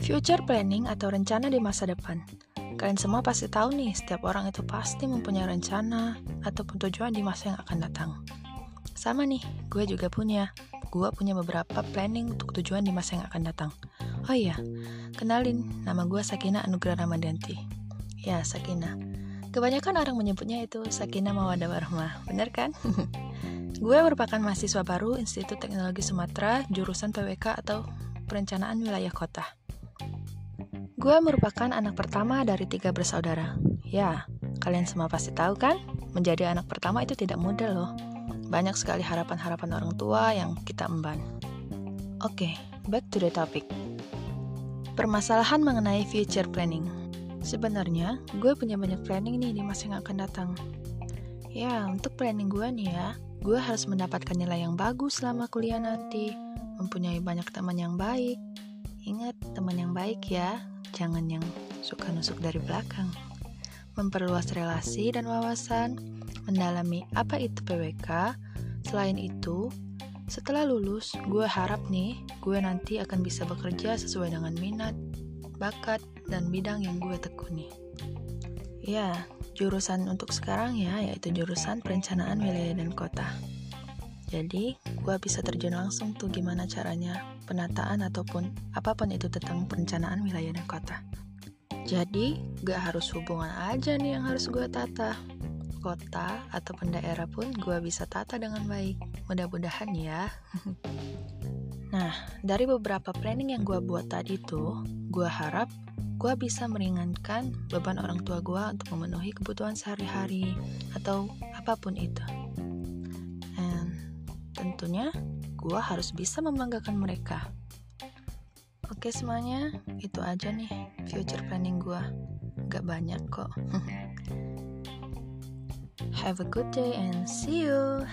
Future planning atau rencana di masa depan. Kalian semua pasti tahu nih, setiap orang itu pasti mempunyai rencana ataupun tujuan di masa yang akan datang. Sama nih, gue juga punya. Gue punya beberapa planning untuk tujuan di masa yang akan datang. Oh iya, kenalin, nama gue Sakina Anugrah Ramadhanti. Ya, Sakina. Kebanyakan orang menyebutnya itu Sakina Mawadah Warahmah, bener kan? gue merupakan mahasiswa baru Institut Teknologi Sumatera, jurusan PWK atau Perencanaan Wilayah Kota. Gue merupakan anak pertama dari tiga bersaudara. Ya, kalian semua pasti tahu kan? Menjadi anak pertama itu tidak mudah loh. Banyak sekali harapan-harapan orang tua yang kita emban. Oke, okay, back to the topic. Permasalahan mengenai future planning. Sebenarnya, gue punya banyak planning nih di masa yang akan datang. Ya, untuk planning gue nih ya, gue harus mendapatkan nilai yang bagus selama kuliah nanti, mempunyai banyak teman yang baik. Ingat, teman yang baik ya, jangan yang suka nusuk dari belakang. Memperluas relasi dan wawasan, mendalami apa itu PWK. Selain itu, setelah lulus, gue harap nih, gue nanti akan bisa bekerja sesuai dengan minat, bakat, dan bidang yang gue tekuni. Ya, jurusan untuk sekarang ya, yaitu jurusan perencanaan wilayah dan kota. Jadi, gue bisa terjun langsung tuh gimana caranya penataan ataupun apa pun itu tentang perencanaan wilayah dan kota. Jadi, gak harus hubungan aja nih yang harus gue tata. Kota ataupun daerah pun gue bisa tata dengan baik. Mudah-mudahan ya. nah, dari beberapa planning yang gue buat tadi tuh, gue harap gue bisa meringankan beban orang tua gue untuk memenuhi kebutuhan sehari-hari atau apa pun itu. Tentunya, gue harus bisa membanggakan mereka. Oke semuanya, itu aja nih future planning gue. Gak banyak kok. Have a good day and see you.